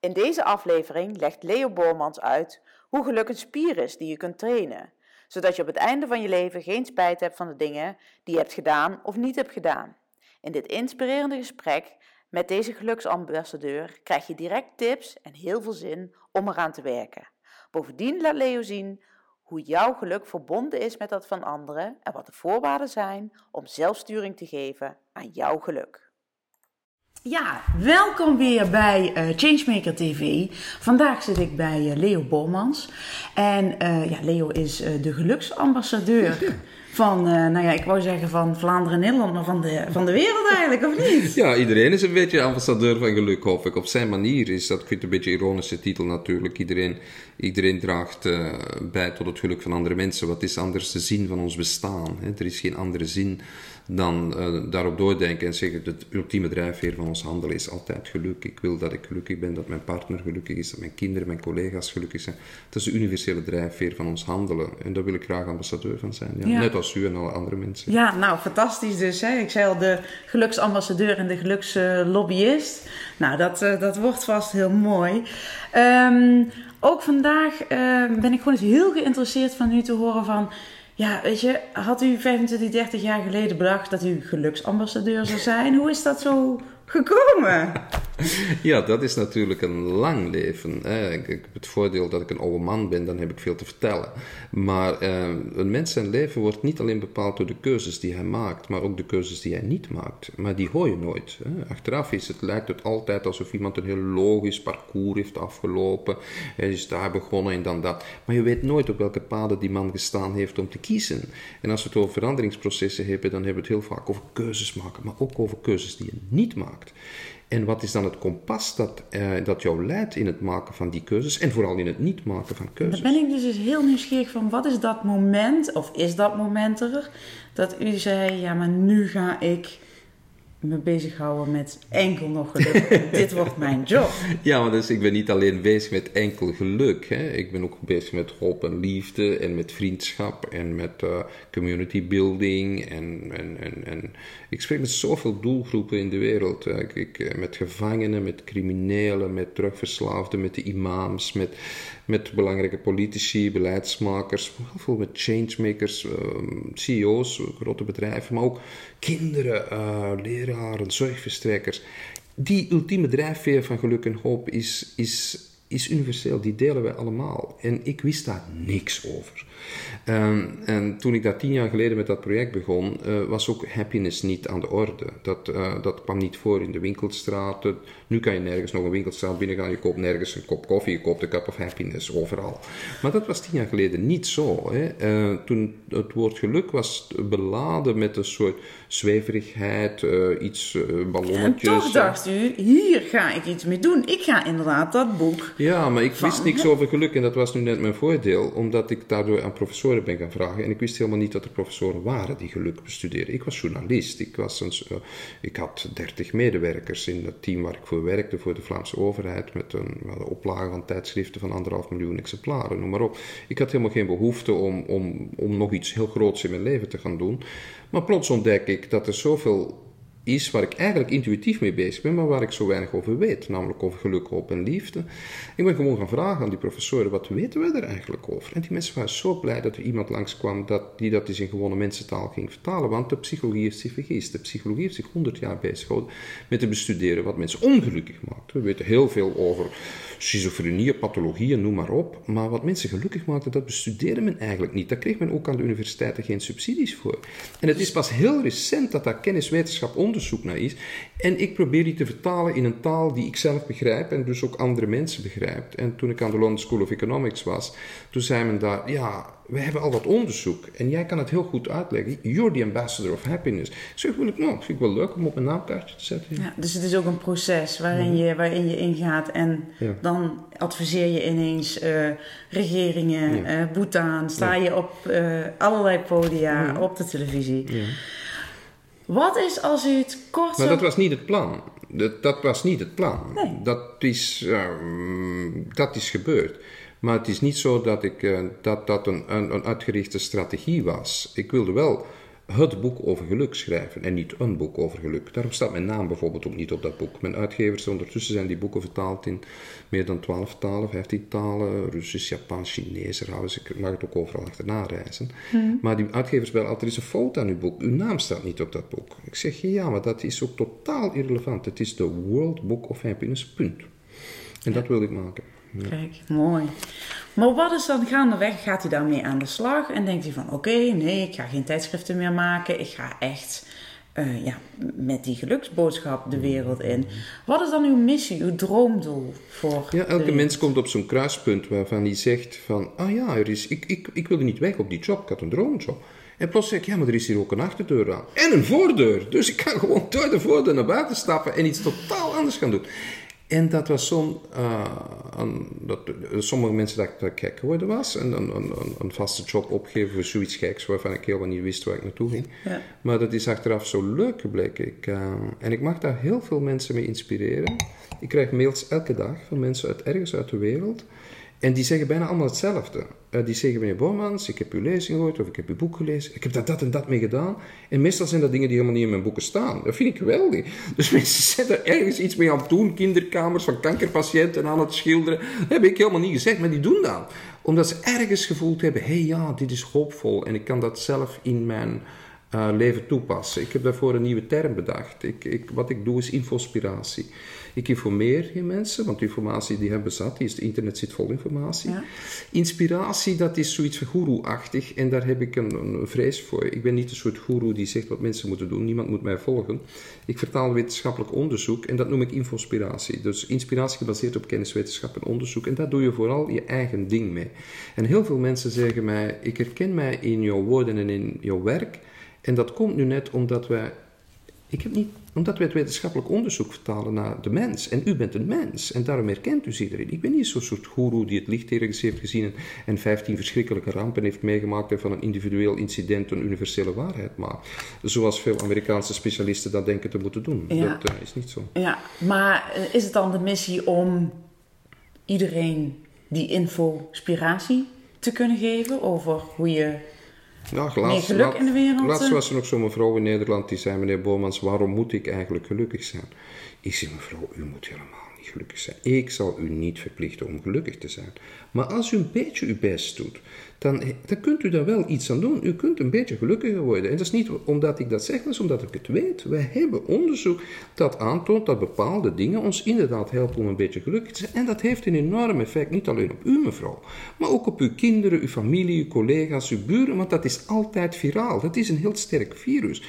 In deze aflevering legt Leo Boormans uit hoe geluk een spier is die je kunt trainen, zodat je op het einde van je leven geen spijt hebt van de dingen die je hebt gedaan of niet hebt gedaan. In dit inspirerende gesprek met deze geluksambassadeur krijg je direct tips en heel veel zin om eraan te werken. Bovendien laat Leo zien hoe jouw geluk verbonden is met dat van anderen en wat de voorwaarden zijn om zelfsturing te geven aan jouw geluk. Ja, welkom weer bij uh, Changemaker TV. Vandaag zit ik bij uh, Leo Bormans. En uh, ja, Leo is de geluksambassadeur van, nou ja, ik wou zeggen van Vlaanderen en Nederland, maar van de, van de wereld eigenlijk, of niet? Ja, iedereen is een beetje ambassadeur van geluk, hoop ik. Op zijn manier is dat, ik vind een beetje een ironische titel natuurlijk. Iedereen, iedereen draagt bij tot het geluk van andere mensen. Wat is anders de zin van ons bestaan? Hè? Er is geen andere zin dan uh, daarop doordenken en zeggen: het ultieme drijfveer van ons handelen is altijd geluk. Ik wil dat ik gelukkig ben, dat mijn partner gelukkig is, dat mijn kinderen, mijn collega's gelukkig zijn. Dat is de universele drijfveer van ons handelen. En daar wil ik graag ambassadeur van zijn. Ja. Net als u en alle andere mensen. Ja, nou fantastisch dus. Hè? Ik zei al, de geluksambassadeur en de gelukslobbyist. Nou, dat, uh, dat wordt vast heel mooi. Um, ook vandaag uh, ben ik gewoon eens heel geïnteresseerd van u te horen van ja, weet je, had u 25, 30 jaar geleden bedacht dat u geluksambassadeur zou zijn? Hoe is dat zo gekomen? Ja, dat is natuurlijk een lang leven. Ik, heb het voordeel dat ik een oude man ben, dan heb ik veel te vertellen. Maar eh, een mens zijn leven wordt niet alleen bepaald door de keuzes die hij maakt, maar ook de keuzes die hij niet maakt. Maar die hoor je nooit. Hè. Achteraf is het, lijkt het altijd alsof iemand een heel logisch parcours heeft afgelopen. Hij is daar begonnen en dan dat. Maar je weet nooit op welke paden die man gestaan heeft om te kiezen. En als we het over veranderingsprocessen hebben, dan hebben we het heel vaak over keuzes maken, maar ook over keuzes die je niet maakt. En wat is dan het kompas dat, uh, dat jou leidt in het maken van die keuzes en vooral in het niet maken van keuzes? Dan ben ik dus heel nieuwsgierig van wat is dat moment, of is dat moment er, dat u zei, ja maar nu ga ik me bezighouden met enkel nog geluk. Dit wordt mijn job. Ja, maar dus ik ben niet alleen bezig met enkel geluk. Hè. Ik ben ook bezig met hoop en liefde en met vriendschap en met uh, community building. En, en, en, en ik spreek met zoveel doelgroepen in de wereld. Ik, ik, eh, met gevangenen, met criminelen, met drugverslaafden, met de imams, met, met belangrijke politici, beleidsmakers, veel met changemakers, uh, CEO's, grote bedrijven, maar ook kinderen, uh, leraren, zorgverstrekkers. Die ultieme drijfveer van geluk en hoop is, is, is universeel, die delen wij allemaal. En ik wist daar niks over. Um, en toen ik daar tien jaar geleden met dat project begon, uh, was ook happiness niet aan de orde. Dat, uh, dat kwam niet voor in de winkelstraten. Nu kan je nergens nog een winkelstraat binnengaan, je koopt nergens een kop koffie, je koopt een cup of happiness overal. Maar dat was tien jaar geleden niet zo. Hè. Uh, toen het woord geluk was beladen met een soort zweverigheid, iets ballonnetjes. En toch dacht u, hier ga ik iets mee doen. Ik ga inderdaad dat boek. Ja, maar ik wist niks over geluk en dat was nu net mijn voordeel, omdat ik daardoor aan professoren ben gaan vragen. En ik wist helemaal niet dat er professoren waren die geluk bestuderen. Ik was journalist. Ik, was een, ik had dertig medewerkers in het team waar ik voor werkte voor de Vlaamse overheid. Met een, een oplage van tijdschriften van anderhalf miljoen exemplaren, noem maar op. Ik had helemaal geen behoefte om, om, om nog iets heel groots in mijn leven te gaan doen. Maar plots ontdek ik dat er zoveel is waar ik eigenlijk intuïtief mee bezig ben, maar waar ik zo weinig over weet, namelijk over geluk, hoop en liefde. Ik ben gewoon gaan vragen aan die professoren, wat weten we er eigenlijk over? En die mensen waren zo blij dat er iemand langskwam dat, die dat eens in gewone mensentaal ging vertalen, want de psychologie heeft zich vergist. De psychologie heeft zich honderd jaar bezig gehouden met te bestuderen wat mensen ongelukkig maakt. We weten heel veel over schizofrenie, pathologieën, noem maar op, maar wat mensen gelukkig maakte, dat bestudeerde men eigenlijk niet. Daar kreeg men ook aan de universiteiten geen subsidies voor. En het is pas heel recent dat daar kennis, wetenschap, onderzoek onderzoek naar is. En ik probeer die te vertalen in een taal die ik zelf begrijp en dus ook andere mensen begrijpt. En toen ik aan de London School of Economics was, toen zei men daar, ja, we hebben al dat onderzoek en jij kan het heel goed uitleggen. You're the ambassador of happiness. Wil ik nou, vind ik wel leuk om op een naamkaartje te zetten. Ja, dus het is ook een proces waarin, je, waarin je ingaat en dan adviseer je ineens uh, regeringen, ja. uh, Bhutan, sta je op uh, allerlei podia, op de televisie. Wat is als u het kort Maar dat was niet het plan. Dat, dat was niet het plan. Nee. Dat, is, ehm, dat is gebeurd. Maar het is niet zo dat ik, uh, dat, dat een, een, een, uitgerichte strategie was. Ik wilde wel het boek over geluk schrijven en niet een boek over geluk. Daarom staat mijn naam bijvoorbeeld ook niet op dat boek. Mijn uitgevers, ondertussen zijn die boeken vertaald in meer dan 12 talen, 15 talen, Russisch, Japans, Chinees, Arabisch. Ik mag het ook overal achterna reizen. Hmm. Maar die uitgevers bellen altijd, er is een foto aan uw boek. Uw naam staat niet op dat boek. Ik zeg, ja, maar dat is ook totaal irrelevant. Het is de World Book of Happiness, punt. En dat wil ik maken. Kijk, mooi. Maar wat is dan gaandeweg? Gaat u daarmee aan de slag? En denkt u van, oké, nee, ik ga geen tijdschriften meer maken. Ik ga echt uh, ja, met die geluksboodschap de wereld in. Wat is dan uw missie, uw droomdoel voor Ja, elke mens komt op zo'n kruispunt waarvan hij zegt van... Ah ja, er is, ik, ik, ik wilde niet weg op die job, ik had een droomjob. En plots zeg ik, ja, maar er is hier ook een achterdeur aan. En een voordeur. Dus ik kan gewoon door de voordeur naar buiten stappen en iets totaal anders gaan doen. En dat was zo'n. Uh, dat, sommige mensen dachten dat ik gek geworden was. En een, een, een, vaste job opgeven voor zoiets geks waarvan ik helemaal niet wist waar ik naartoe ging. Ja. Maar dat is achteraf zo leuk gebleken. Ik, uh, en ik mag daar heel veel mensen mee inspireren. Ik krijg mails elke dag van mensen uit ergens uit de wereld. En die zeggen bijna allemaal hetzelfde. Uh, die zeggen, meneer Bormans, ik heb uw lezing gehoord of ik heb uw boek gelezen. Ik heb daar dat en dat mee gedaan. En meestal zijn dat dingen die helemaal niet in mijn boeken staan. Dat vind ik geweldig. Dus mensen zijn er ergens iets mee aan het doen. Kinderkamers van kankerpatiënten aan het schilderen. Dat heb ik helemaal niet gezegd, maar die doen dat. Omdat ze ergens gevoeld hebben, hé hey, ja, dit is hoopvol. En ik kan dat zelf in mijn uh, leven toepassen. Ik heb daarvoor een nieuwe term bedacht. Ik, ik, wat ik doe is infospiratie. Ik informeer geen mensen, want informatie die hebben zat, die is, het internet zit vol informatie. Ja. Inspiratie, dat is zoiets guru-achtig en daar heb ik een, een, vrees voor. Ik ben niet een soort guru die zegt wat mensen moeten doen, niemand moet mij volgen. Ik vertaal wetenschappelijk onderzoek en dat noem ik infospiratie. Dus inspiratie gebaseerd op kennis, wetenschap en onderzoek en daar doe je vooral je eigen ding mee. En heel veel mensen zeggen mij, ik herken mij in jouw woorden en in jouw werk en dat komt nu net omdat wij ik heb niet, omdat wij het wetenschappelijk onderzoek vertalen naar de mens. En u bent een mens. En daarom herkent u erin. Ik ben niet zo'n soort guru die het licht ergens heeft gezien en, 15 verschrikkelijke rampen heeft meegemaakt en van een individueel incident een universele waarheid maakt. Zoals veel Amerikaanse specialisten dat denken te moeten doen. Ja. Dat uh, is niet zo. Ja, maar eh, is het dan de missie om iedereen die infospiratie te kunnen geven over hoe je ja, laatst, geluk in de wereld. Laatst eh? was er nog zo'n mevrouw in Nederland die zei: Meneer Bomans, waarom moet ik eigenlijk gelukkig zijn? Ik zei: Mevrouw, u moet helemaal gelukkig zijn. Ik zal u niet verplichten om gelukkig te zijn. Maar als u een beetje uw best doet, dan, dan kunt u daar wel iets aan doen. U kunt een beetje gelukkiger worden. En dat is niet omdat ik dat zeg, dat is omdat ik het weet. Wij hebben onderzoek dat aantoont dat bepaalde dingen ons inderdaad helpen om een beetje gelukkig te zijn. En dat heeft een enorm effect, niet alleen op u mevrouw, maar ook op uw kinderen, uw familie, uw collega's, uw buren, want dat is altijd viraal. Dat is een heel sterk virus.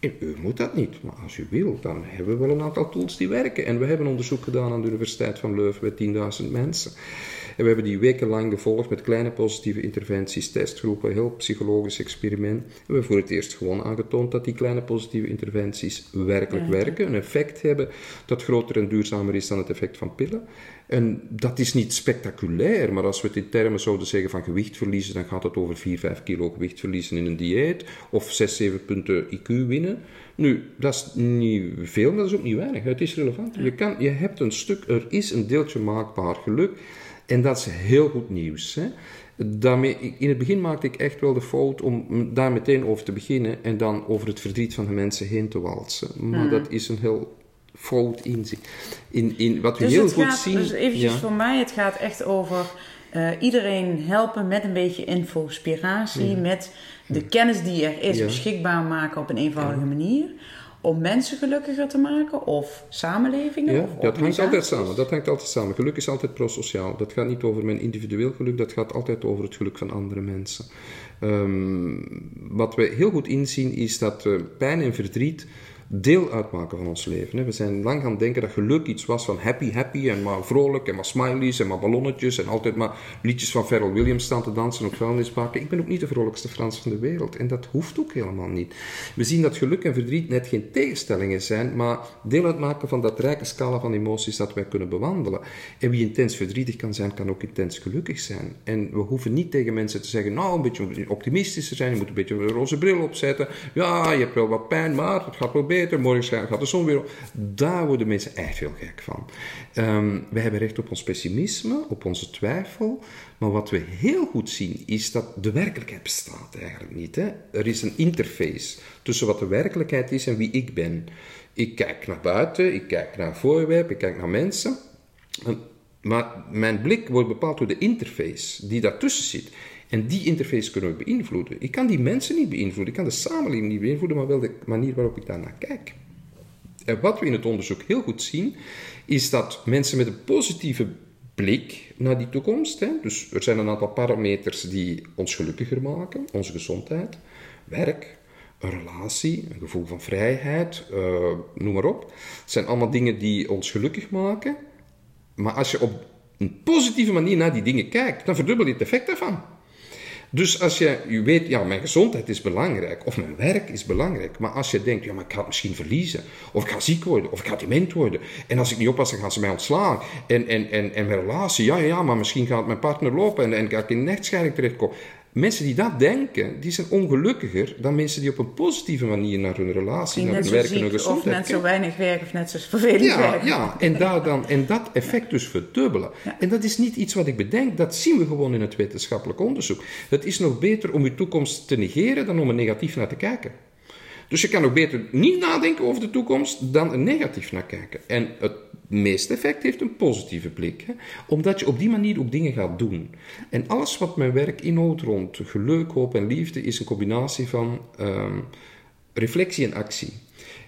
En u moet dat niet, maar als u wil, dan hebben we wel een aantal tools die werken. En we hebben onderzoek gedaan aan de Universiteit van Leuven bij 10.000 mensen. En we hebben die wekenlang gevolgd met kleine positieve interventies, testgroepen, heel psychologisch experiment. En we hebben voor het eerst gewoon aangetoond dat die kleine positieve interventies werkelijk werken, een effect hebben dat groter en duurzamer is dan het effect van pillen. En dat is niet spectaculair, maar als we het in termen zouden zeggen van gewicht verliezen, dan gaat het over 4, 5 kilo gewicht verliezen in een dieet of 6, 7 punten IQ winnen. Nu, dat is niet veel, maar dat is ook niet weinig. Het is relevant. Je, kan, je hebt een stuk, er is een deeltje maakbaar geluk. En dat is heel goed nieuws. Hè? Daarmee, in het begin maakte ik echt wel de fout om daar meteen over te beginnen en dan over het verdriet van de mensen heen te walsen. Maar mm. dat is een heel fout inzicht. In, in wat we dus heel goed gaat, zien. Dus eventjes voor mij, het gaat echt over uh, iedereen helpen met een beetje infospiratie, met de kennis die er is beschikbaar maken op een eenvoudige manier om mensen gelukkiger te maken of samenlevingen? Ja, of dat hangt altijd samen. Dat hangt altijd samen. Geluk is altijd prosociaal. Dat gaat niet over mijn individueel geluk, dat gaat altijd over het geluk van andere mensen. Um, wat we heel goed inzien is dat uh, pijn en verdriet deel uitmaken van ons leven. We zijn lang gaan denken dat geluk iets was van happy, happy en maar vrolijk en maar smileys en maar ballonnetjes en altijd maar liedjes van Pharrell Williams staan te dansen op vuilnisbakken. Ik ben ook niet de vrolijkste Frans van de wereld en dat hoeft ook helemaal niet. We zien dat geluk en verdriet net geen tegenstellingen zijn, maar deel uitmaken van dat rijke scala van emoties dat wij kunnen bewandelen. En wie intens verdrietig kan zijn, kan ook intens gelukkig zijn. En we hoeven niet tegen mensen te zeggen, nou, een beetje optimistischer zijn, je moet een beetje een roze bril opzetten. Ja, je hebt wel wat pijn, maar het gaat wel beter. Morgen gaat de zon weer op. Daar worden mensen echt veel gek van. Um, wij hebben recht op ons pessimisme, op onze twijfel. Maar wat we heel goed zien, is dat de werkelijkheid bestaat eigenlijk niet. Hè? Er is een interface tussen wat de werkelijkheid is en wie ik ben. Ik kijk naar buiten, ik kijk naar voorwerpen, ik kijk naar mensen. Maar mijn blik wordt bepaald door de interface die daartussen zit. En die interface kunnen we beïnvloeden. Ik kan die mensen niet beïnvloeden, ik kan de samenleving niet beïnvloeden, maar wel de manier waarop ik daarnaar kijk. En wat we in het onderzoek heel goed zien, is dat mensen met een positieve blik naar die toekomst, hè, dus er zijn een aantal parameters die ons gelukkiger maken, onze gezondheid, werk, een relatie, een gevoel van vrijheid, uh, noem maar op. Het zijn allemaal dingen die ons gelukkig maken. Maar als je op een positieve manier naar die dingen kijkt, dan verdubbel je het effect daarvan. Dus als je, je weet, ja, mijn gezondheid is belangrijk, of mijn werk is belangrijk, maar als je denkt, ja, maar ik ga het misschien verliezen, of ik ga ziek worden, of ik ga dement worden, en als ik niet oppas, dan gaan ze mij ontslaan, en, en, en, en mijn relatie, ja, ja, maar misschien gaat mijn partner lopen, en, en ga ik in een echtscheiding terechtkomen. Mensen die dat denken, die zijn ongelukkiger dan mensen die op een positieve manier naar hun relatie, naar hun werk en hun gezondheid Of net zo weinig werken of net zo vervelend ja, werken. Ja, en, daar dan, en dat effect dus verdubbelen. En dat is niet iets wat ik bedenk, dat zien we gewoon in het wetenschappelijk onderzoek. Het is nog beter om je toekomst te negeren dan om er negatief naar te kijken. Dus je kan ook beter niet nadenken over de toekomst dan er negatief naar kijken. En het meeste effect heeft een positieve blik. Hè? Omdat je op die manier ook dingen gaat doen. En alles wat mijn werk inhoudt rond geluk, hoop en liefde is een combinatie van um, reflectie en actie.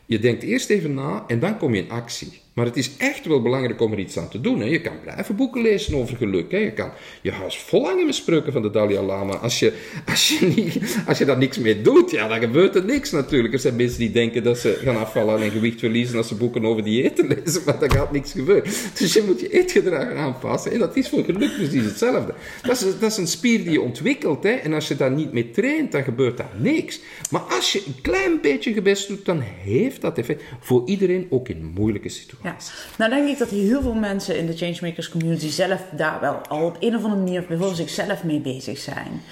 Je denkt eerst even na en dan kom je in actie. Maar het is echt wel belangrijk om er iets aan te doen. Hè. Je kan blijven boeken lezen over geluk. Hè. Je kan je huis vol hangen met spreuken van de Dalai Lama. Als je, als, je niet, als je daar niks mee doet, ja, dan gebeurt er niks natuurlijk. Er zijn mensen die denken dat ze gaan afvallen en gewicht verliezen als ze boeken over diëten lezen. Maar dan gaat niks gebeuren. Dus je moet je eetgedrag aanpassen. En dat is voor geluk precies hetzelfde. Dat is, dat is een spier die je ontwikkelt. Hè. En als je daar niet mee traint, dan gebeurt daar niks. Maar als je een klein beetje gebest doet, dan heeft dat effect voor iedereen, ook in moeilijke situaties. Ja. Nou denk ik dat heel veel mensen in de Changemakers community zelf daar wel al op een of andere manier bijvoorbeeld zichzelf mee bezig zijn.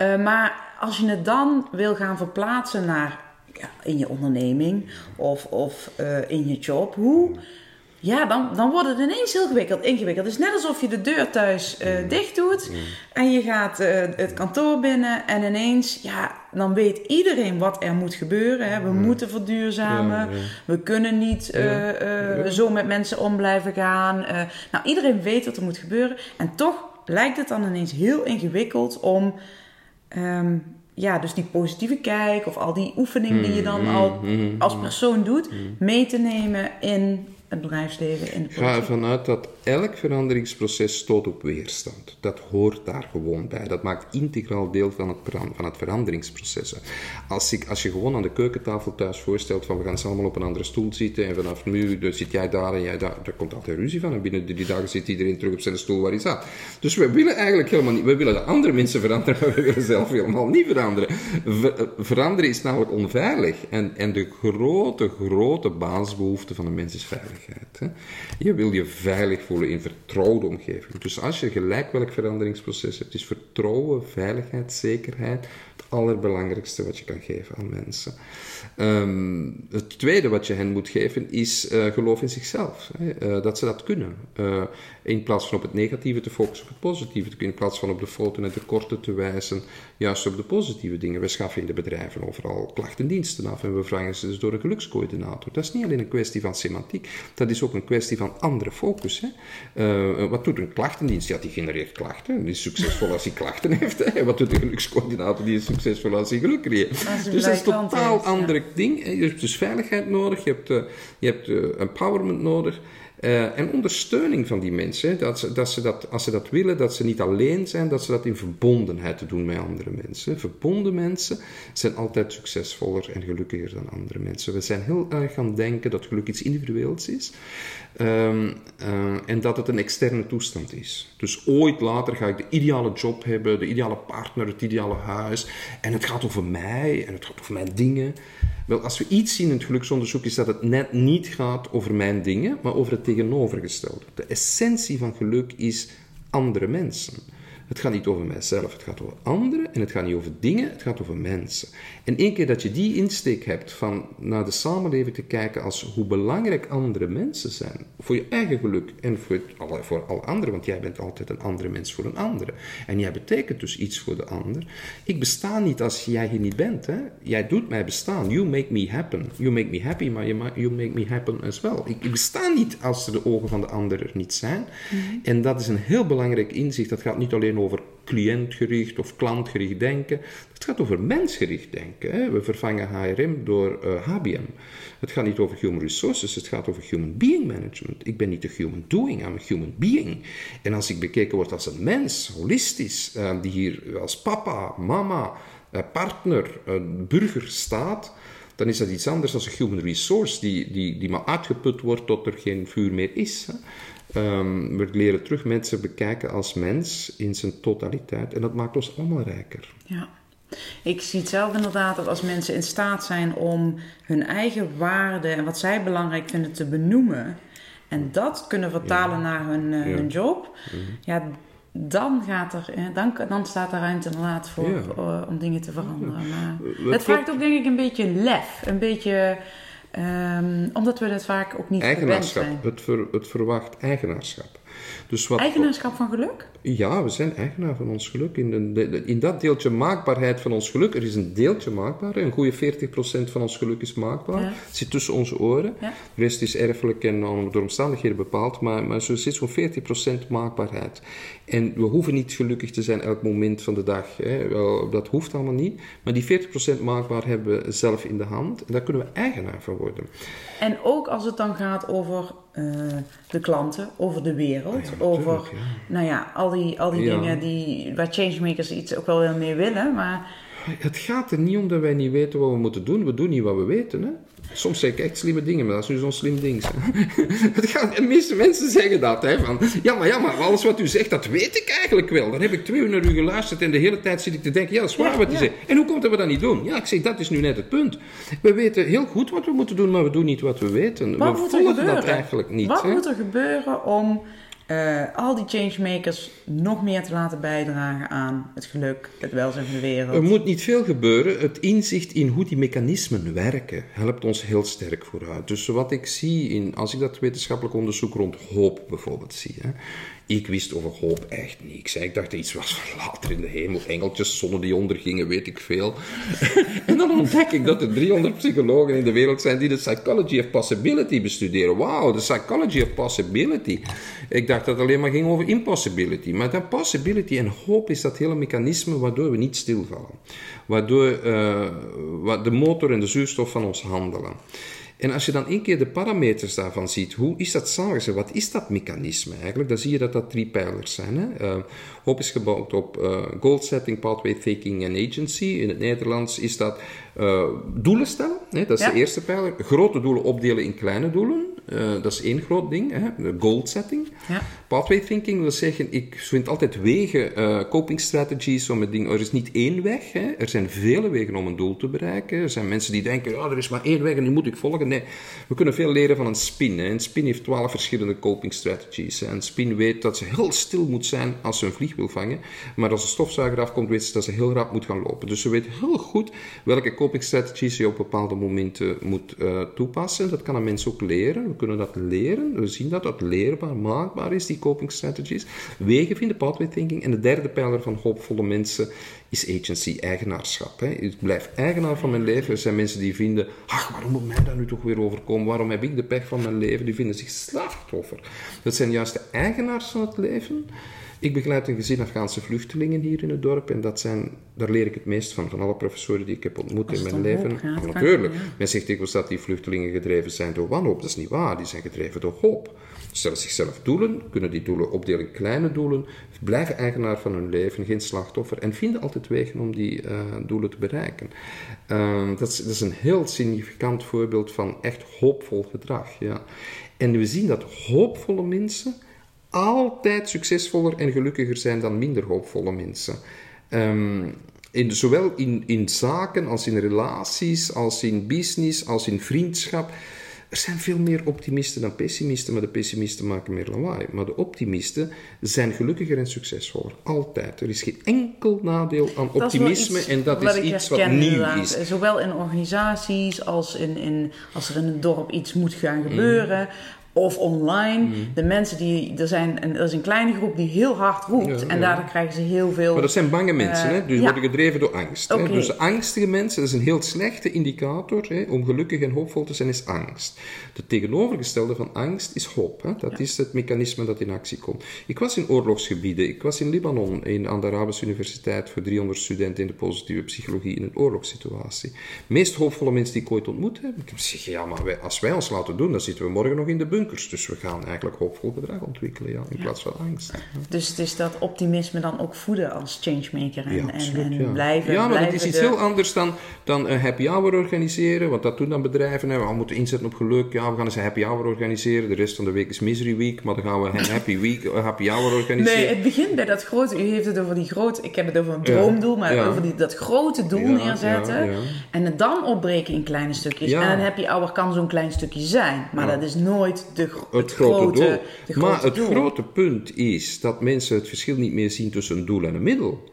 Uh, maar als je het dan wil gaan verplaatsen naar ja, in je onderneming of, of uh, in je job, hoe ja, dan, dan wordt het ineens heel ingewikkeld. ingewikkeld. Het is net alsof je de deur thuis uh, dicht doet en je gaat het kantoor binnen en ineens, ja, dan weet iedereen wat er moet gebeuren. Hè. We moeten verduurzamen, we kunnen niet uh, zo met mensen om blijven gaan. nou, iedereen weet wat er moet gebeuren en toch lijkt het dan ineens heel ingewikkeld om. Um, ja, dus die positieve kijk of al die oefeningen die je dan al als persoon doet, mee te nemen in het bedrijfsleven in de Ga ervan uit dat elk veranderingsproces stoot op weerstand. Dat hoort daar gewoon bij. Dat maakt integraal deel van het, van het veranderingsproces. Als, ik, als je gewoon aan de keukentafel thuis voorstelt van we gaan allemaal op een andere stoel zitten en vanaf nu dan zit jij daar en jij daar, daar komt altijd ruzie van. En binnen die dagen zit iedereen terug op zijn stoel waar hij zat. Dus we willen eigenlijk helemaal niet, we willen de andere mensen veranderen, maar we willen zelf helemaal niet veranderen. veranderen is namelijk onveilig. En, en de grote, grote basisbehoefte van een mens is veiligheid. Je wil je veilig voelen in vertrouwde omgeving. Dus als je gelijk welk veranderingsproces hebt, is vertrouwen, veiligheid, zekerheid allerbelangrijkste wat je kan geven aan mensen. Um, het tweede wat je hen moet geven is uh, geloof in zichzelf. Hè? Uh, dat ze dat kunnen. Uh, in plaats van op het negatieve te focussen op het positieve. In plaats van op de fouten en tekorten te wijzen, juist op de positieve dingen. We schaffen in de bedrijven overal klachtendiensten af en we vragen ze dus door een gelukscoördinator. Dat is niet alleen een kwestie van semantiek, dat is ook een kwestie van andere focus. Hè? wat doet een klachtendienst? Ja, die genereert klachten. Die is succesvol als hij klachten heeft. Hè? Wat doet de gelukscoördinator? Die is als geluk creëert. Als hij Dus dat is een totaal ja. ander ding. Je hebt dus veiligheid nodig, je hebt, eh, je hebt eh, empowerment nodig. Eh, en ondersteuning van die mensen. Dat ze, dat ze dat, als ze dat willen, dat ze niet alleen zijn, dat ze dat in verbondenheid doen met andere mensen. Verbonden mensen zijn altijd succesvoller en gelukkiger dan andere mensen. We zijn heel erg gaan denken dat geluk iets individueels is. Ehm, eh, en dat het een externe toestand is. Dus ooit later ga ik de ideale job hebben, de ideale partner, het ideale huis. En het gaat over mij en het gaat over mijn dingen. Wel, als we iets zien in het geluksonderzoek, is dat het net niet gaat over mijn dingen, maar over het tegenovergestelde. De essentie van geluk is andere mensen. Het gaat niet over mijzelf, het gaat over anderen en het gaat niet over dingen, het gaat over mensen. En één keer dat je die insteek hebt van naar de samenleving te kijken als hoe belangrijk andere mensen zijn, voor je eigen geluk en voor, het- voor alle anderen, want jij bent altijd een andere mens voor een andere. En jij betekent dus iets voor de ander. Ik besta niet als jij hier niet bent. Hè? Jij doet mij bestaan. You make me happen. You make me happy, maar you ma- you make me happen as well. Ik, ik besta niet als de ogen van de ander er niet zijn. En dat is een heel belangrijk inzicht. Dat gaat niet alleen over cliëntgericht of klantgericht denken. Het gaat over mensgericht denken. We vervangen HRM door eh, HBM. Het gaat niet over human resources, het gaat over human being management. Ik ben niet een human doing, I'm a human being. En als ik bekeken word als een mens, holistisch, eh, die hier als papa, mama, eh, partner, eh, burger staat, dan is dat iets anders dan een human resource die, die, die maar uitgeput wordt tot er geen vuur meer is. Ehm, we leren terug mensen bekijken als mens in zijn totaliteit en dat maakt ons allemaal rijker. Ja. Ik zie het zelf inderdaad dat als mensen in staat zijn om hun eigen waarden en wat zij belangrijk vinden te benoemen en dat kunnen vertalen naar hun, eh, Ja. hun job, Mhm. ja, dan, gaat er, dan, dan staat er ruimte inderdaad voor Ja. eh, om dingen te veranderen. Maar het vraagt ook denk ik een beetje lef, een beetje, ehm, omdat we dat vaak ook niet gewend Eigenaarschap, zijn. het, ver- het verwacht eigenaarschap. Dus wat, Eigenaarschap van geluk? Ja, we zijn eigenaar van ons geluk. In, de- de- in dat deeltje maakbaarheid van ons geluk, er is een deeltje maakbaar. Een goede 40% van ons geluk is maakbaar. Ja. Het zit tussen onze oren. Ja. De rest is erfelijk en door omstandigheden bepaald. Maar, maar zo zit zo'n 40% maakbaarheid. En we hoeven niet gelukkig te zijn elk moment van de dag. Hè. Wel, dat hoeft allemaal niet. Maar die 40% maakbaar hebben we zelf in de hand. En daar kunnen we eigenaar van worden. En ook als het dan gaat over eh, de klanten, over de wereld, ja, over natuurlijk, ja. nou ja, al die, al die Ja. dingen die, waar changemakers iets ook wel weer mee willen. Maar Het gaat er niet om dat wij niet weten wat we moeten doen. We doen niet wat we weten. Hè? Soms zeg ik echt slimme dingen, maar dat is nu zo'n slim ding. Het gaat, de meeste mensen zeggen dat. Hè, van, ja, maar ja, maar alles wat u zegt, dat weet ik eigenlijk wel. Dan heb ik twee uur naar u geluisterd en de hele tijd zit ik te denken, ja, dat is waar Ja, wat u ja. zegt. En hoe komt dat we dat niet doen? Ja, ik zeg, dat is nu net het punt. We weten heel goed wat we moeten doen, maar we doen niet wat we weten. wat we moet er volgen gebeuren? dat eigenlijk niet. Wat hè. moet er gebeuren om eh, al die changemakers nog meer te laten bijdragen aan het geluk, het welzijn van de wereld? Er moet niet veel gebeuren. Het inzicht in hoe die mechanismen werken helpt ons heel sterk vooruit. Dus wat ik zie, in, als ik dat wetenschappelijk onderzoek rond hoop bijvoorbeeld zie. Hè, ik wist over hoop echt niks. hè. Ik dacht dat iets was van later in de hemel. Engeltjes, zonnen die ondergingen, weet ik veel. en dan ontdek ik dat er 300 psychologen in de wereld zijn die de psychology of possibility bestuderen. Wauw, de psychology of possibility. Ik dacht dat het alleen maar ging over impossibility. Maar dat possibility en hoop is dat hele mechanisme waardoor we niet stilvallen. Waardoor eh, de motor en de zuurstof van ons handelen. En als je dan één keer de parameters daarvan ziet, hoe is dat samengesteld? Wat is dat mechanisme eigenlijk? Dan zie je dat dat drie pijlers zijn. Hè? Eh, hoop is gebouwd op eh, goal setting, pathway thinking en agency. In het Nederlands is dat eh, doelen stellen. Hè? Dat is Ja. de eerste pijler. Grote doelen opdelen in kleine doelen. Eh, dat is één groot ding. Hè? De goal setting. Ja. Pathway thinking wil zeggen, ik vind altijd wegen, eh, coping strategies om het ding. Er is niet één weg, hè. er zijn vele wegen om een doel te bereiken. Er zijn mensen die denken, ja, er is maar één weg en die moet ik volgen. Nee, we kunnen veel leren van een spin. Hè. Een spin heeft twaalf verschillende coping strategies. Hè. Een spin weet dat ze heel stil moet zijn als ze een vlieg wil vangen. Maar als een stofzuiger afkomt, weet ze dat ze heel rap moet gaan lopen. Dus ze weet heel goed welke coping strategies je op bepaalde momenten moet eh, toepassen. Dat kan een mens ook leren. We kunnen dat leren. We zien dat dat leerbaar, maakbaar is, die coping strategies. Wegen vinden, pathway thinking. En de derde pijler van hoopvolle mensen is agency, eigenaarschap. Hè. Ik blijf eigenaar van mijn leven. Er zijn mensen die vinden, ach, waarom moet mij dat nu toch weer overkomen? Waarom heb ik de pech van mijn leven? Die vinden zich slachtoffer. Dat zijn juist de eigenaars van het leven Ik begeleid een gezin Afghaanse vluchtelingen hier in het dorp en dat zijn, daar leer ik het meest van, van alle professoren die ik heb ontmoet in mijn leven. gaat, natuurlijk, ja. men zegt dikwijls dat die vluchtelingen gedreven zijn door wanhoop. Dat is niet waar, die zijn gedreven door hoop. Stellen zichzelf doelen, kunnen die doelen opdelen in kleine doelen, blijven eigenaar van hun leven, geen slachtoffer en vinden altijd wegen om die eh, doelen te bereiken. Ehm, dat, is, dat is een heel significant voorbeeld van echt hoopvol gedrag. Ja. En we zien dat hoopvolle mensen altijd succesvoller en gelukkiger zijn dan minder hoopvolle mensen. Ehm, in, zowel in, in zaken als in relaties, als in business, als in vriendschap. Er zijn veel meer optimisten dan pessimisten, maar de pessimisten maken meer lawaai. Maar de optimisten zijn gelukkiger en succesvoller. Altijd. Er is geen enkel nadeel aan Dat optimisme en dat is iets wat nieuw inderdaad. is. Zowel in organisaties als in, in, als er in een dorp iets moet gaan gebeuren. Of online. Mm. De mensen die. Er, zijn, een- er is een kleine groep die heel hard roept. Ja, en ja. daardoor krijgen ze heel veel. Maar dat zijn bange mensen, Eh, hè? die ja. worden gedreven door angst. Hè? Dus angstige mensen, dat is een heel slechte indicator hè? om gelukkig en hoopvol te zijn, is angst. De tegenovergestelde van angst is hoop. Hè? Dat is het mechanisme dat in actie komt. Ik was in oorlogsgebieden, ik was in Libanon, in, aan de Arabische Universiteit voor 300 studenten in de positieve psychologie in een oorlogssituatie. Meest hoopvolle mensen die ik ooit ontmoet heb, ik gezegd, ja, maar wij, als wij ons laten doen, dan zitten we morgen nog in de bunkers. Dus we gaan eigenlijk hoopvol gedrag ontwikkelen, ja, in plaats van angst. Ja. Dus het is dat optimisme dan ook voeden als changemaker. En, Ja, en, absoluut, en blijven. Ja, maar blijven is iets de- heel anders dan, dan een happy hour organiseren. Want dat doen dan bedrijven. Hè. We moeten inzetten op geluk. Ja, we gaan eens een happy hour organiseren. De rest van de week is misery week. Maar dan gaan we een happy week, een happy hour organiseren. Nee, het begint bij dat grote. U heeft het over die grote. Ik heb het over een droomdoel, maar over die, dat grote doel neerzetten. En het dan opbreken in kleine stukjes. En een happy hour kan zo'n klein stukje zijn. Maar dat is nooit de, het grote, doel. de maar het doel. grote punt is dat mensen het verschil niet meer zien tussen een doel en een middel.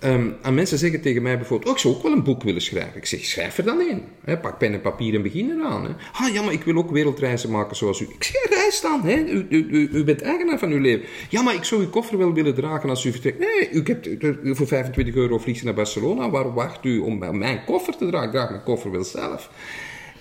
Ehm, en mensen zeggen tegen mij bijvoorbeeld, oh, ik zou ook wel een boek willen schrijven. Ik zeg, schrijf er dan in. Pak pen en papier en begin eraan. Hè. Ah, ja, maar ik wil ook wereldreizen maken zoals u. Ik zeg, reis dan. Hè. U, u, u, u bent eigenaar van uw leven. Ja, maar ik zou uw koffer wel willen dragen als u vertrekt. Nee, u hebt, voor 25 euro vliegt naar Barcelona. Waar wacht u om mijn koffer te dragen? Ik draag mijn koffer wel zelf.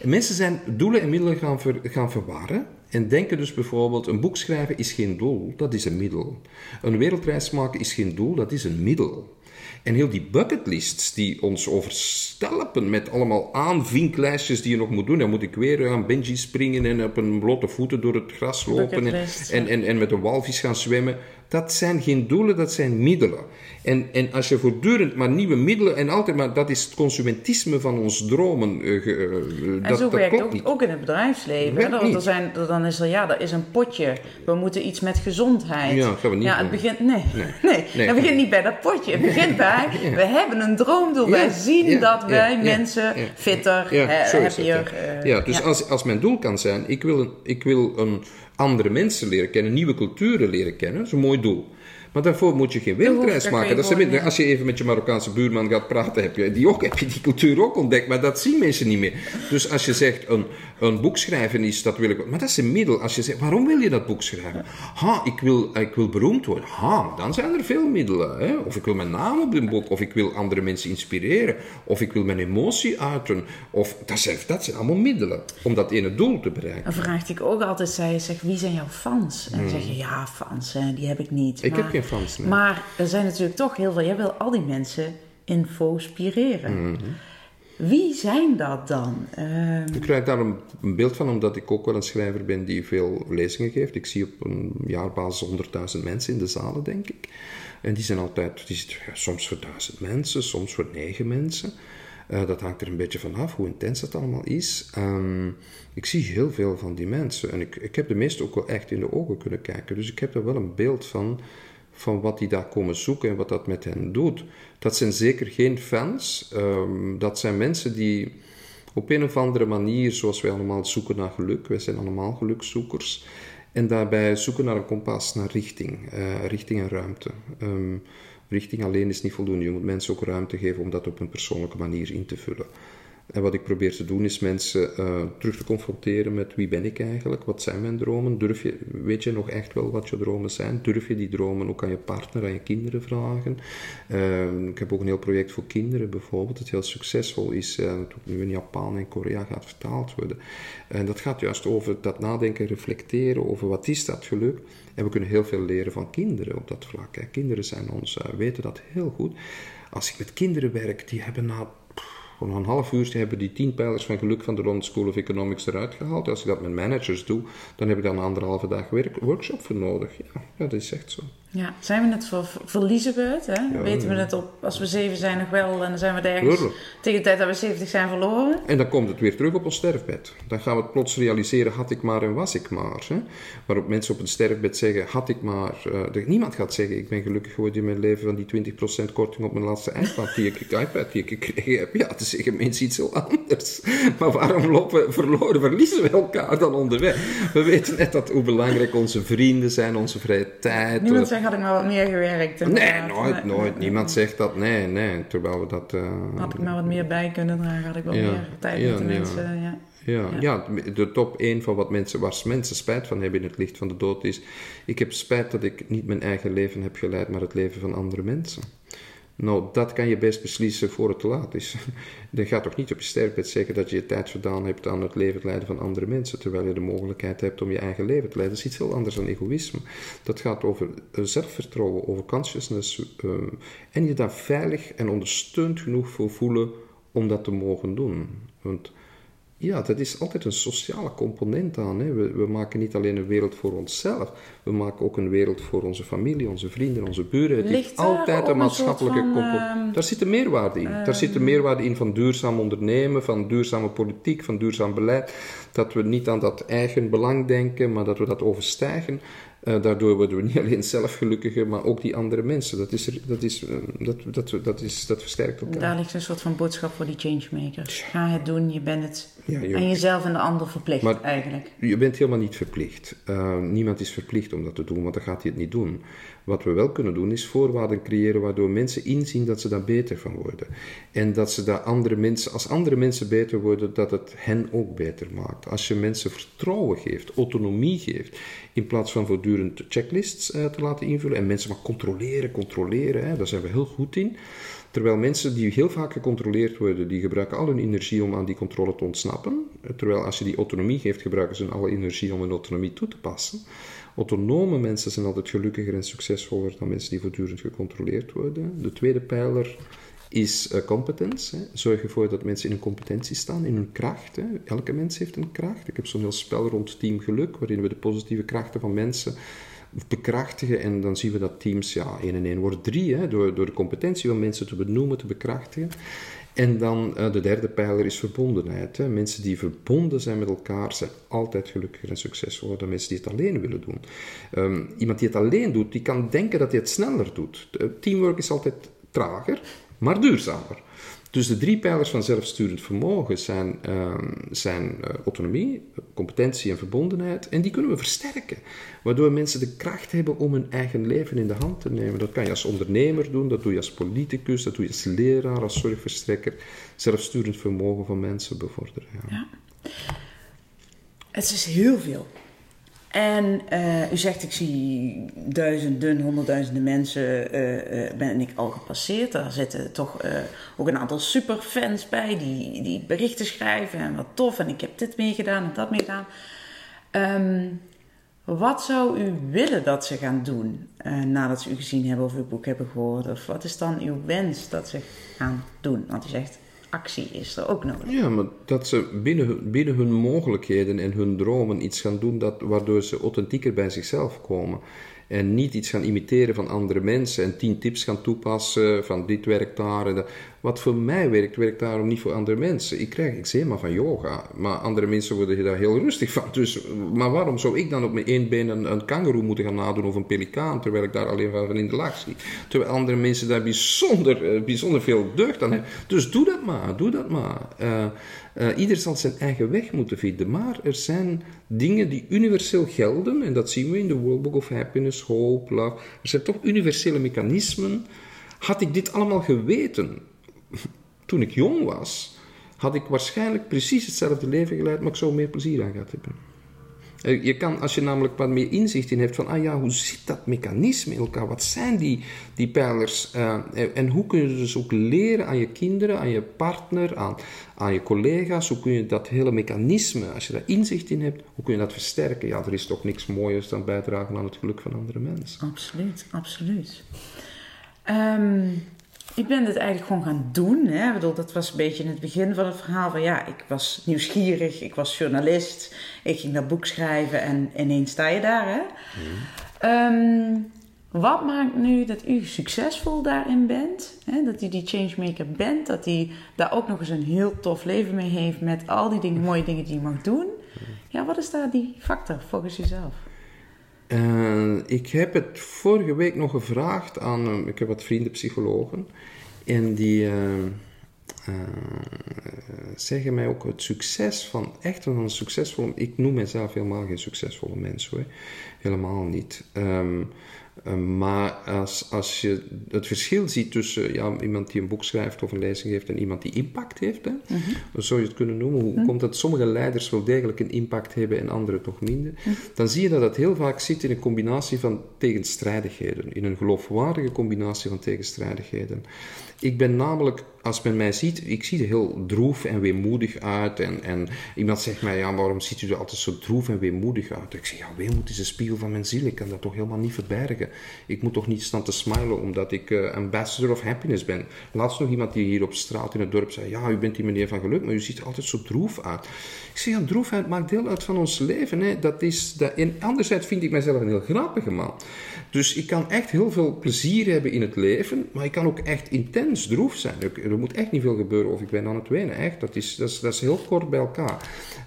Mensen zijn doelen en middelen gaan, ver- gaan verwarren. En denken dus bijvoorbeeld, een boek schrijven is geen doel, dat is een middel. Een wereldreis maken is geen doel, dat is een middel. En heel die bucketlists die ons overstelpen met allemaal aanvinklijstjes die je nog moet doen. Dan moet ik weer aan bungee springen en op een blote voeten door het gras lopen en, en, en, en met een walvis gaan zwemmen. Dat zijn geen doelen, dat zijn middelen. En, en als je voortdurend maar nieuwe middelen en altijd maar, dat is het consumentisme van ons dromen. eh, eh, En dat, zo dat werkt ook, niet. ook in het bedrijfsleven. Want er zijn, dan is er, ja, er is een potje. We moeten iets met gezondheid. Ja, gaan we niet Ja, het doen. begint, nee. Nee. Nee. Nee. het begint niet bij dat potje. Het begint bij, we hebben een droomdoel. Ja, Wij zien ja, dat wij mensen fitter, Ja, happier. ja. eh, ja, dus Als, als mijn doel kan zijn, ik wil, een, ik wil een andere mensen leren kennen, nieuwe culturen leren kennen, dat is een mooi doel. Maar daarvoor moet je geen wereldreis maken. Dat minder- ja. als je even met je Marokkaanse buurman gaat praten, heb je die, ook, heb je die cultuur ook ontdekt. Maar dat zien mensen niet meer. Dus als je zegt, een, een boek schrijven is, dat wil ik... Maar dat is een middel. Als je zegt, waarom wil je dat boek schrijven? Ha, ik wil, ik wil beroemd worden. Ha, dan zijn er veel middelen. Hè? Of ik wil mijn naam op een boek. Of ik wil andere mensen inspireren. Of ik wil mijn emotie uiten. Of, dat, zijn, dat zijn allemaal middelen om dat ene doel te bereiken. Dan vraag ik ook altijd, zij zegt, wie zijn jouw fans? En dan zeg je, ja, fans, hè, die heb ik niet. Hmm. Ik maar, heb geen nee. Maar er zijn natuurlijk toch heel veel, jij wil al die mensen inspireren. Hmm. Wie zijn dat dan? Ehm, Ik krijg daar een, een beeld van, omdat ik ook wel een schrijver ben die veel lezingen geeft. Ik zie op een jaarbasis 100.000 mensen in de zalen, denk ik. En die zijn altijd, die zitten ja, soms voor duizend mensen, soms voor negen mensen. Eh, dat hangt er een beetje van af hoe intens het allemaal is. Ehm, ik zie heel veel van die mensen. En ik, ik heb de meeste ook wel echt in de ogen kunnen kijken. Dus ik heb er wel een beeld van, van wat die daar komen zoeken en wat dat met hen doet. Dat zijn zeker geen fans. Ehm, dat zijn mensen die op een of andere manier, zoals wij allemaal zoeken naar geluk, wij zijn allemaal gelukzoekers, en daarbij zoeken naar een kompas, naar richting, eh, richting en ruimte. Ehm, richting alleen is niet voldoende, je moet mensen ook ruimte geven om dat op een persoonlijke manier in te vullen. En wat ik probeer te doen is mensen uh, terug te confronteren met wie ben ik eigenlijk, wat zijn mijn dromen, durf je, weet je nog echt wel wat je dromen zijn, durf je die dromen ook aan je partner, aan je kinderen vragen. Uh, ik heb ook een heel project voor kinderen bijvoorbeeld, dat heel succesvol is, uh, dat nu in Japan en Korea gaat vertaald worden. En dat gaat juist over dat nadenken, reflecteren over wat is dat geluk. En we kunnen heel veel leren van kinderen op dat vlak. Hè. Kinderen zijn ons, uh, weten dat heel goed. Als ik met kinderen werk, die hebben na voor een half uur hebben die tien pijlers van geluk van de London School of Economics eruit gehaald. Als ik dat met managers doe, dan heb ik dan een anderhalve dag workshop voor nodig. Ja, ja, dat is echt zo. Ja, zijn we net voor, verliezen we het? Hè? Weten we het op, als we zeven zijn nog wel en dan zijn we ergens tegen de tijd dat we zeventig zijn verloren? En dan komt het weer terug op ons sterfbed. Dan gaan we het plots realiseren, had ik maar en was ik maar. Hè? Waarop mensen op een sterfbed zeggen, had ik maar. Uh, niemand gaat zeggen, ik ben gelukkig geworden in mijn leven van die 20% korting op mijn laatste iPad die ik, iPad die ik gekregen heb. Ja, te zeggen mensen iets heel anders. Maar waarom lopen, verloren, verliezen we elkaar dan onderweg? We weten net dat hoe belangrijk onze vrienden zijn, onze vrije tijd had ik maar wat meer gewerkt. Nee, nooit, nooit. Niemand zegt dat. Nee, nee. Terwijl we dat... Uh, had ik maar wat meer bij kunnen dragen, had ik wel meer tijd met de mensen, ja. Ja, ja. de top 1 van wat mensen, waar mensen spijt van hebben in het licht van de dood is... Ik heb spijt dat ik niet mijn eigen leven heb geleid, maar het leven van andere mensen. Nou, dat kan je best beslissen voor het te laat is. Je gaat toch niet op je sterfbed zeggen dat je je tijd verdaan hebt aan het leven leiden van andere mensen, terwijl je de mogelijkheid hebt om je eigen leven te leiden. Dat is iets heel anders dan egoïsme. Dat gaat over eh, zelfvertrouwen, over consciousness uh, en je daar veilig en ondersteund genoeg voor voelen om dat te mogen doen. Want ja, dat is altijd een sociale component aan. Hè. We, we, maken niet alleen een wereld voor onszelf, we maken ook een wereld voor onze familie, onze vrienden, onze buren. Het Ligt altijd een maatschappelijke component. Uh, daar zit een meerwaarde in. Uh, daar zit een meerwaarde in van duurzaam ondernemen, van duurzame politiek, van duurzaam beleid. Dat we niet aan dat eigen belang denken, maar dat we dat overstijgen. Uh, daardoor worden we niet alleen zelf gelukkiger, maar ook die andere mensen. Dat, is, dat, is, uh, dat, dat, dat, is, dat versterkt elkaar. Daar ligt een soort van boodschap voor die changemakers. Ga het doen, je bent het ja, je, aan jezelf en de ander verplicht maar eigenlijk. Je bent helemaal niet verplicht. Uh, niemand is verplicht om dat te doen, want dan gaat hij het niet doen. Wat we wel kunnen doen is voorwaarden creëren waardoor mensen inzien dat ze daar beter van worden. En dat ze daar andere mensen, als andere mensen beter worden, dat het hen ook beter maakt. Als je mensen vertrouwen geeft, autonomie geeft, in plaats van voortdurend checklists uh, te laten invullen en mensen maar controleren, controleren, hè, daar zijn we heel goed in. Terwijl mensen die heel vaak gecontroleerd worden, die gebruiken al hun energie om aan die controle te ontsnappen. Terwijl als je die autonomie geeft, gebruiken ze alle energie om hun autonomie toe te passen. Autonome mensen zijn altijd gelukkiger en succesvoller dan mensen die voortdurend gecontroleerd worden. De tweede pijler is uh, competence. Zorg ervoor dat mensen in hun competentie staan, in hun kracht. Elke mens heeft een kracht. Ik heb zo'n heel spel rond Team Geluk, waarin we de positieve krachten van mensen bekrachtigen. En dan zien we dat teams, ja, 1 en 1 wordt 3, hè, door, door de competentie van mensen te benoemen, te bekrachtigen. En dan uh, de derde pijler is verbondenheid. Hè. Mensen die verbonden zijn met elkaar zijn altijd gelukkiger en succesvoller dan mensen die het alleen willen doen. Um, iemand die het alleen doet, die kan denken dat hij het sneller doet. Teamwork is altijd trager, maar duurzamer. Dus de drie pijlers van zelfsturend vermogen zijn, uh, zijn uh, autonomie, competentie en verbondenheid. En die kunnen we versterken. Waardoor mensen de kracht hebben om hun eigen leven in de hand te nemen. Dat kan je als ondernemer doen, dat doe je als politicus, dat doe je als leraar, als zorgverstrekker. Zelfsturend vermogen van mensen bevorderen. Ja. ja. Het is heel veel. En uh, u zegt, ik zie duizenden, honderdduizenden mensen, uh, uh, ben ik al gepasseerd. Daar zitten toch ook een aantal superfans bij die, die berichten schrijven en wat tof. En ik heb dit meegedaan en dat meegedaan. Um, wat zou u willen dat ze gaan doen nadat ze u gezien hebben of uw boek hebben gehoord? Of wat is dan uw wens dat ze gaan doen? Want u zegt, actie is er ook nodig. Ja, maar dat ze binnen, binnen hun mogelijkheden en hun dromen iets gaan doen dat, waardoor ze authentieker bij zichzelf komen. En niet iets gaan imiteren van andere mensen en tien tips gaan toepassen van dit werkt daar. Wat voor mij werkt, werkt daarom niet voor andere mensen. Ik krijg eczema van yoga, maar andere mensen worden daar heel rustig van. Dus, maar waarom zou ik dan op mijn één been een, een kangoeroe moeten gaan nadoen of een pelikaan, terwijl ik daar alleen van in de laag zie? Terwijl andere mensen daar bijzonder, eh, bijzonder veel deugd aan hebben. Dus doe dat maar, doe dat maar. Uh, uh, ieder zal zijn eigen weg moeten vinden, maar er zijn dingen die universeel gelden, en dat zien we in de World Book of Happiness, Hope, Love. Er zijn toch universele mechanismen. Had ik dit allemaal geweten toen ik jong was, had ik waarschijnlijk precies hetzelfde leven geleid, maar ik zou meer plezier aan gehad hebben. Eh, Je kan, als je namelijk wat meer inzicht in hebt van, ah ja, hoe zit dat mechanisme in elkaar? Wat zijn die, die pijlers? Eh, en hoe kun je dus ook leren aan je kinderen, aan je partner, aan, aan je collega's? Hoe kun je dat hele mechanisme, als je daar inzicht in hebt, hoe kun je dat versterken? Ja, er is toch niks mooiers dan bijdragen aan het geluk van andere mensen. Absoluut, absoluut. Ehm, ik ben dit eigenlijk gewoon gaan doen. Hè. Ik bedoel, dat was een beetje in het begin van het verhaal van ja, ik was nieuwsgierig, ik was journalist, ik ging dat boek schrijven en ineens sta je daar. Hè. Ehm, wat maakt nu dat u succesvol daarin bent? Hè? Dat u die changemaker bent, dat u daar ook nog eens een heel tof leven mee heeft met al die mooie dingen die je mag doen. Ja, wat is daar die factor volgens uzelf? Ik heb het vorige week nog gevraagd aan, ik heb wat vrienden psychologen, en die eh, eh, zeggen mij ook het succes van, echt van een succesvolle, ik noem mezelf helemaal geen succesvolle mens hoor, helemaal niet. Ehm, eh, maar als, als je het verschil ziet tussen ja, iemand die een boek schrijft of een lezing geeft en iemand die impact heeft, hè, zo zou je het kunnen noemen. Hoe komt dat sommige leiders wel degelijk een impact hebben en anderen toch minder? Dan zie je dat dat heel vaak zit in een combinatie van tegenstrijdigheden, in een geloofwaardige combinatie van tegenstrijdigheden. Ik ben namelijk, als men mij ziet, ik zie er heel droef en weemoedig uit. En, en iemand zegt mij, ja, waarom ziet u er altijd zo droef en weemoedig uit? Ik zeg, ja, weemoed is een spiegel van mijn ziel. Ik kan dat toch helemaal niet verbergen. Ik moet toch niet staan te smilen omdat ik eh, ambassador of happiness ben. Laatst nog iemand die hier op straat in het dorp zei, ja, u bent die meneer van geluk, maar u ziet er altijd zo droef uit. Ik zeg, droefheid maakt deel uit van ons leven. Hè. Dat is, dat, en anderzijds vind ik mezelf een heel grappige man. Dus ik kan echt heel veel plezier hebben in het leven, maar ik kan ook echt intens droef zijn. Er moet echt niet veel gebeuren of ik ben aan het wenen. Echt. Dat, is, dat, is, dat is heel kort bij elkaar.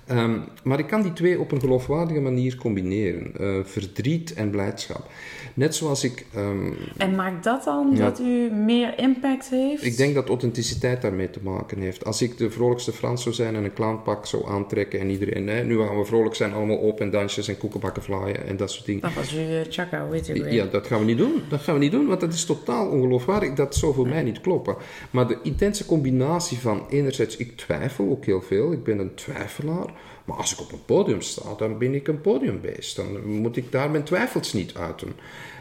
Ehm, maar ik kan die twee op een geloofwaardige manier combineren. Eh, verdriet en blijdschap. Net zoals ik... ehm, En maakt dat dan Ja. dat u meer impact heeft? ik denk dat authenticiteit daarmee te maken heeft. Als ik de vrolijkste Frans zou zijn en een clownpak zou aantrekken en iedereen, hè, nu gaan we vrolijk zijn, allemaal open dansjes en koekenbakken vlaaien en dat soort dingen. Dat was u uh, Chaka, weet je wel. Ja, dat gaan we niet doen. Dat gaan we niet doen, want dat is totaal ongeloofwaardig. Dat zou voor mij niet kloppen. Maar de intense combinatie van enerzijds, ik twijfel ook heel veel. Ik ben een twijfelaar. Maar als ik op een podium sta, dan ben ik een podiumbeest. Dan moet ik daar mijn twijfels niet uiten.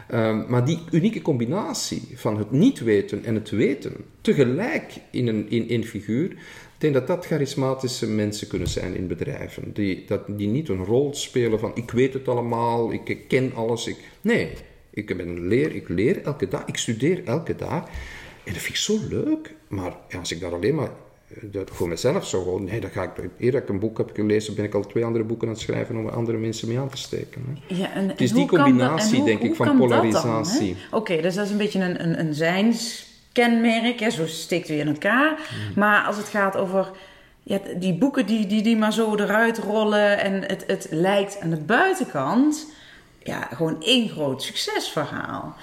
Ehm, maar die unieke combinatie van het niet weten en het weten, tegelijk in een in, figuur, ik denk dat dat charismatische mensen kunnen zijn in bedrijven. Die, dat, die niet een rol spelen van ik weet het allemaal, ik ken alles. Ik, nee, ik, ben leer, ik leer elke dag, ik studeer elke dag. En dat vind ik zo leuk. Maar als ik daar alleen maar dat voor mezelf zou houden, nee, dan ga ik, eer dat ik een boek heb gelezen, ben ik al twee andere boeken aan het schrijven om er andere mensen mee aan te steken. Hè. Ja, en, Het is en die dat- combinatie, hoe- denk ik, van dat polarisatie. Oké, dus dat is een beetje een, een, een zijnskenmerk, hè? zo steekt u in elkaar. Hmm. Maar als het gaat over ja, die boeken die, die, die maar zo eruit rollen en het, het lijkt aan de buitenkant, ja, gewoon één groot succesverhaal.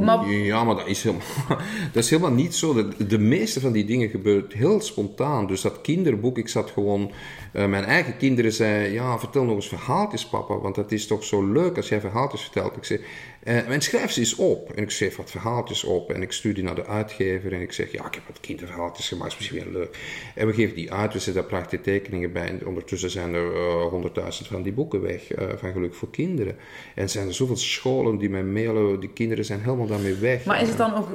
Maar Ja, maar dat is helemaal, dat is helemaal niet zo. De, de meeste van die dingen gebeuren heel spontaan. Dus dat kinderboek, ik zat gewoon... eh, mijn eigen kinderen zeiden, ja, vertel nog eens verhaaltjes, papa. Want dat is toch zo leuk als jij verhaaltjes vertelt. Ik zei, eh, en schrijf ze eens op. En ik schreef wat verhaaltjes op. En ik stuur die naar de uitgever. En ik zeg, ja, ik heb wat kinderverhaaltjes gemaakt. is misschien wel leuk. En we geven die uit. We zetten daar prachtige tekeningen bij. En ondertussen zijn er eh, honderdduizend van die boeken weg. van Geluk voor Kinderen. En zijn er zoveel scholen die mij mailen. Die kinderen zijn helemaal daarmee weg. Maar is het dan ook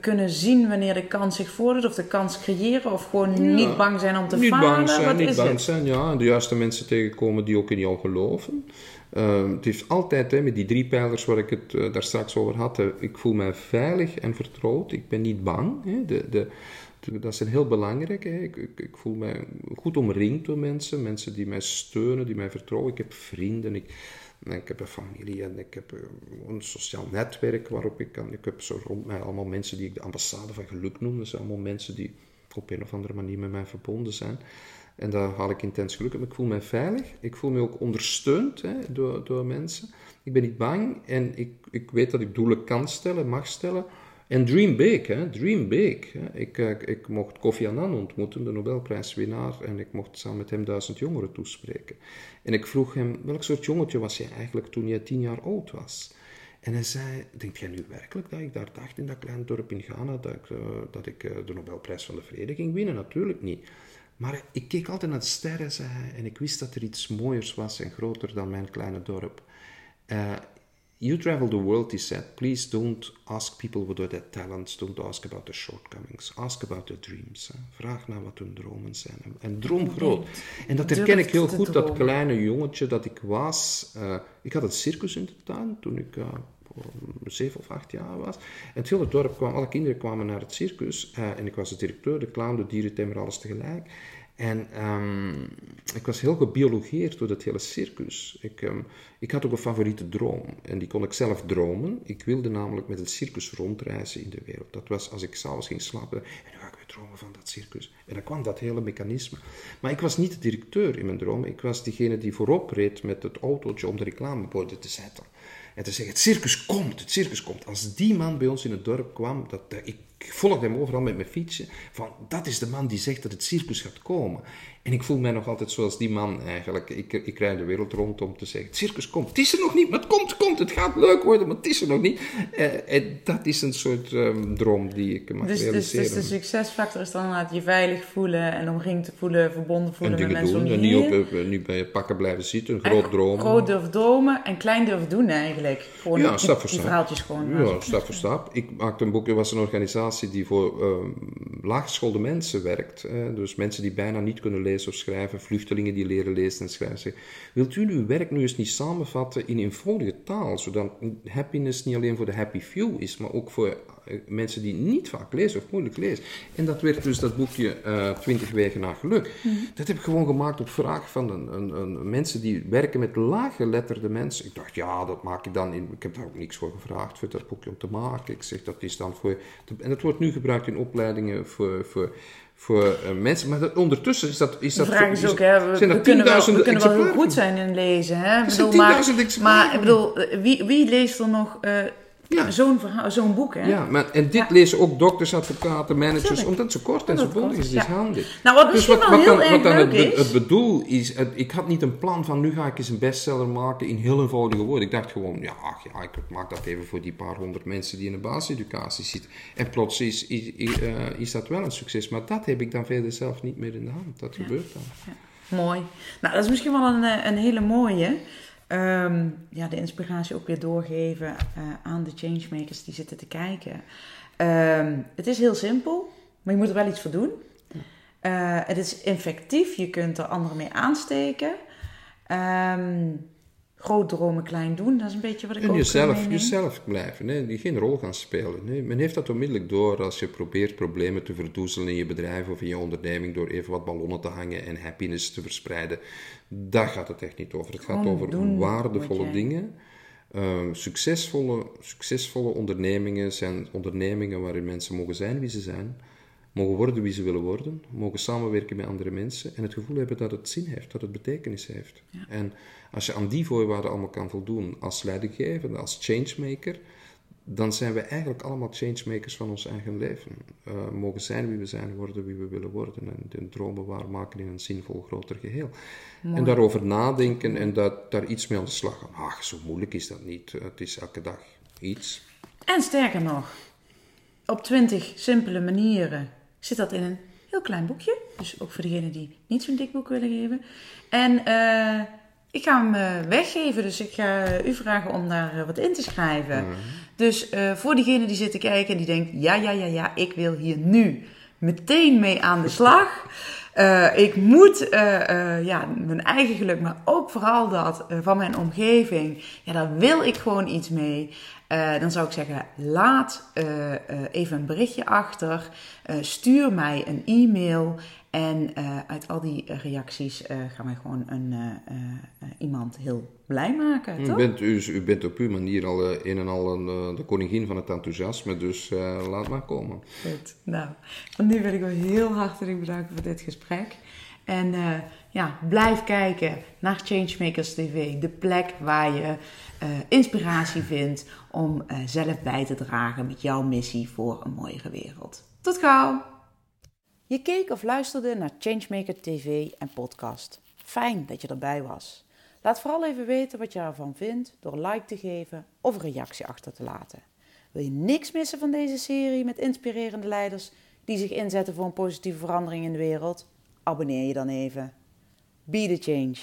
kunnen zien wanneer de kans zich voordoet of de kans creëren of gewoon niet bang zijn om te niet falen? bang zijn, Wat niet is bang? Zijn, ja. De juiste mensen tegenkomen die ook in jou geloven. Ehm, het heeft altijd, hè, met die drie pijlers waar ik het eh, daar straks over had, hè, ik voel mij veilig en vertrouwd. Ik ben niet bang. Hè. De, de, dat een heel belangrijk. Ik, ik, ik voel mij goed omringd door mensen. Mensen die mij steunen, die mij vertrouwen. Ik heb vrienden. Ik, ik heb een familie en ik heb eh, een sociaal netwerk waarop ik kan. Ik heb zo rond mij allemaal mensen die ik de ambassade van geluk noem. Dat zijn allemaal mensen die op een of andere manier met mij verbonden zijn. En daar haal ik intens geluk uit. Ik voel mij veilig. Ik voel me ook ondersteund hè, door, door mensen. Ik ben niet bang en ik, ik weet dat ik doelen kan stellen, mag stellen. En dream big, hè? dream big. Hè? Ik, eh, ik mocht Kofi Annan ontmoeten, de Nobelprijswinnaar, en ik mocht samen met hem duizend jongeren toespreken. En ik vroeg hem, welk soort jongetje was jij eigenlijk toen jij tien jaar oud was? En hij zei, denk jij nu werkelijk dat ik daar dacht in dat kleine dorp in Ghana dat ik, eh, dat ik eh, de Nobelprijs van de Vrede ging winnen? Natuurlijk niet. Maar ik keek altijd naar de sterren, zei hij, en ik wist dat er iets mooiers was en groter dan mijn kleine dorp. Uh, you travel the world, he said. Please don't ask people what are their talents. Don't ask about their shortcomings. Ask about their dreams. Vraag naar wat hun dromen zijn. En droom groot. En dat herken ik heel goed, dat kleine jongetje dat ik was. Uh, ik had een circus in de tuin toen ik... Uh, zeven of acht jaar was. En het hele dorp kwam, alle kinderen kwamen naar het circus. Uh, en ik was de directeur, de clown, de dierentemmer, alles tegelijk. En um, ik was heel gebiologeerd door dat hele circus. Ik, um, ik had ook een favoriete droom. En die kon ik zelf dromen. Ik wilde namelijk met het circus rondreizen in de wereld. Dat was als ik s'avonds ging slapen. En nu ga ik weer dromen van dat circus. En dan kwam dat hele mechanisme. Maar ik was niet de directeur in mijn droom. Ik was degene die voorop reed met het autootje om de reclameborden te zetten. En te zeggen, het circus komt, het circus komt. Als die man bij ons in het dorp kwam, dat, ik ik volgde hem overal met mijn fietsje. Van, dat is de man die zegt dat het circus gaat komen. En ik voel mij nog altijd zoals die man eigenlijk. Ik, ik rijd de wereld rond om te zeggen: het circus komt. Het is er nog niet, maar het komt, komt. Het gaat leuk worden, maar het is er nog niet. En dat is een soort um, droom die ik mag dus, realiseren. Dus, dus de succesfactor is dan het je veilig voelen en omringd te voelen, verbonden voelen met mensen doen, om je En niet, op, niet bij je pakken blijven zitten, een groot droom. Groot durven dromen en klein durven doen eigenlijk. Gewoon ja, stap voor die, stap. verhaaltjes gewoon. Ja, stap voor stap. Ik maakte een boek, er was een organisatie die voor uh, laaggeschoolde mensen werkt. dus mensen die bijna niet kunnen lezen of schrijven vluchtelingen die leren lezen en schrijven. Wilt u uw werk nu eens niet samenvatten in eenvoudige taal, zodat happiness niet alleen voor de happy few is, maar ook voor mensen die niet vaak lezen of moeilijk lezen. En dat werd dus dat boekje uh, 20 wegen naar geluk. Mhm. Dat heb ik gewoon gemaakt op vraag van een, een, een, mensen die werken met laaggeletterde mensen. Ik dacht, ja, dat maak ik dan in. Ik heb daar ook niks voor gevraagd voor dat boekje om te maken. Ik zeg, dat is dan voor. en dat wordt nu gebruikt in opleidingen voor, voor voor uh, mensen. Maar dat, ondertussen is dat... Is de dat vraag is ook, hè, we, we kunnen, wel, we kunnen wel heel goed zijn in lezen. Hè? Bedoel, maar, maar ik bedoel, wie, wie leest er nog uh, ja. zo'n zo'n boek? Hè? Ja, maar, en dit ja. lezen ook dokters, advocaten, managers, omdat het zo kort en zo bondig is. Het is ja. handig. Nou, wat dus wat, wat, heel dan, wat het, bedoel is, het, ik had niet een plan van nu ga ik eens een bestseller maken in heel eenvoudige woorden. Ik dacht gewoon, ja, ach, ja ik maak dat even voor die paar honderd mensen die in de basiseducatie zitten. En plots is, is, is, uh, is dat wel een succes. Maar dat heb ik dan verder zelf niet meer in de hand. Dat gebeurt dan. Mooi. Nou, dat is misschien wel een, een hele mooie. Um, ja, de inspiratie ook weer doorgeven uh, aan de changemakers die zitten te kijken. Um, het is heel simpel, maar je moet er wel iets voor doen. Uh, het is effectief, je kunt er anderen mee aansteken. Um, groot dromen, klein doen, dat is een beetje wat ik en ook jezelf, jezelf blijven, nee, geen rol gaan spelen. Nee. Men heeft dat onmiddellijk door als je probeert problemen te verdoezelen in je bedrijf of in je onderneming door even wat ballonnen te hangen en happiness te verspreiden. Daar gaat het echt niet over. Het gaat over doen waardevolle dingen. Uh, succesvolle, succesvolle ondernemingen zijn ondernemingen waarin mensen mogen zijn wie ze zijn, mogen worden wie ze willen worden, mogen samenwerken met andere mensen en het gevoel hebben dat het zin heeft, dat het betekenis heeft. Ja. En als je aan die voorwaarden allemaal kan voldoen als leidinggevende, als changemaker, dan zijn we eigenlijk allemaal changemakers van ons eigen leven. Uh, mogen zijn wie we zijn, worden wie we willen worden en de dromen waarmaken in een zinvol groter geheel. Mooi. En daarover nadenken en dat, daar iets mee aan de slag gaan. Ach, zo moeilijk is dat niet. Het is elke dag iets. En sterker nog, op twintig simpele manieren zit dat in een heel klein boekje. Dus ook voor degenen die niet zo'n dik boek willen geven. En uh, ik ga hem uh, weggeven, dus ik ga u vragen om daar uh, wat in te schrijven. Mhm. Dus voor diegene die zit te kijken en die denkt: ja, ja, ja, ja, ik wil hier nu meteen mee aan de slag. Ik moet ja, mijn eigen geluk, maar ook vooral dat van mijn omgeving. Ja, daar wil ik gewoon iets mee. Dan zou ik zeggen, laat even een berichtje achter. stuur mij een e-mail. En uit al die reacties gaan wij gewoon een, iemand heel blij maken, u toch? Bent, u, u, bent op uw manier al een en al een, de koningin van het enthousiasme, dus laat maar komen. Goed, nou, van nu wil ik wel heel hartelijk bedanken voor dit gesprek. En ja, blijf kijken naar Changemakers TV, de plek waar je uh, inspiratie vindt om uh, zelf bij te dragen met jouw missie voor een mooiere wereld. Tot gauw! Je keek of luisterde naar Changemaker TV en podcast. Fijn dat je erbij was. Laat vooral even weten wat je ervan vindt door like te geven of een reactie achter te laten. Wil je niks missen van deze serie met inspirerende leiders die zich inzetten voor een positieve verandering in de wereld? abonneer je dan even. Be the change.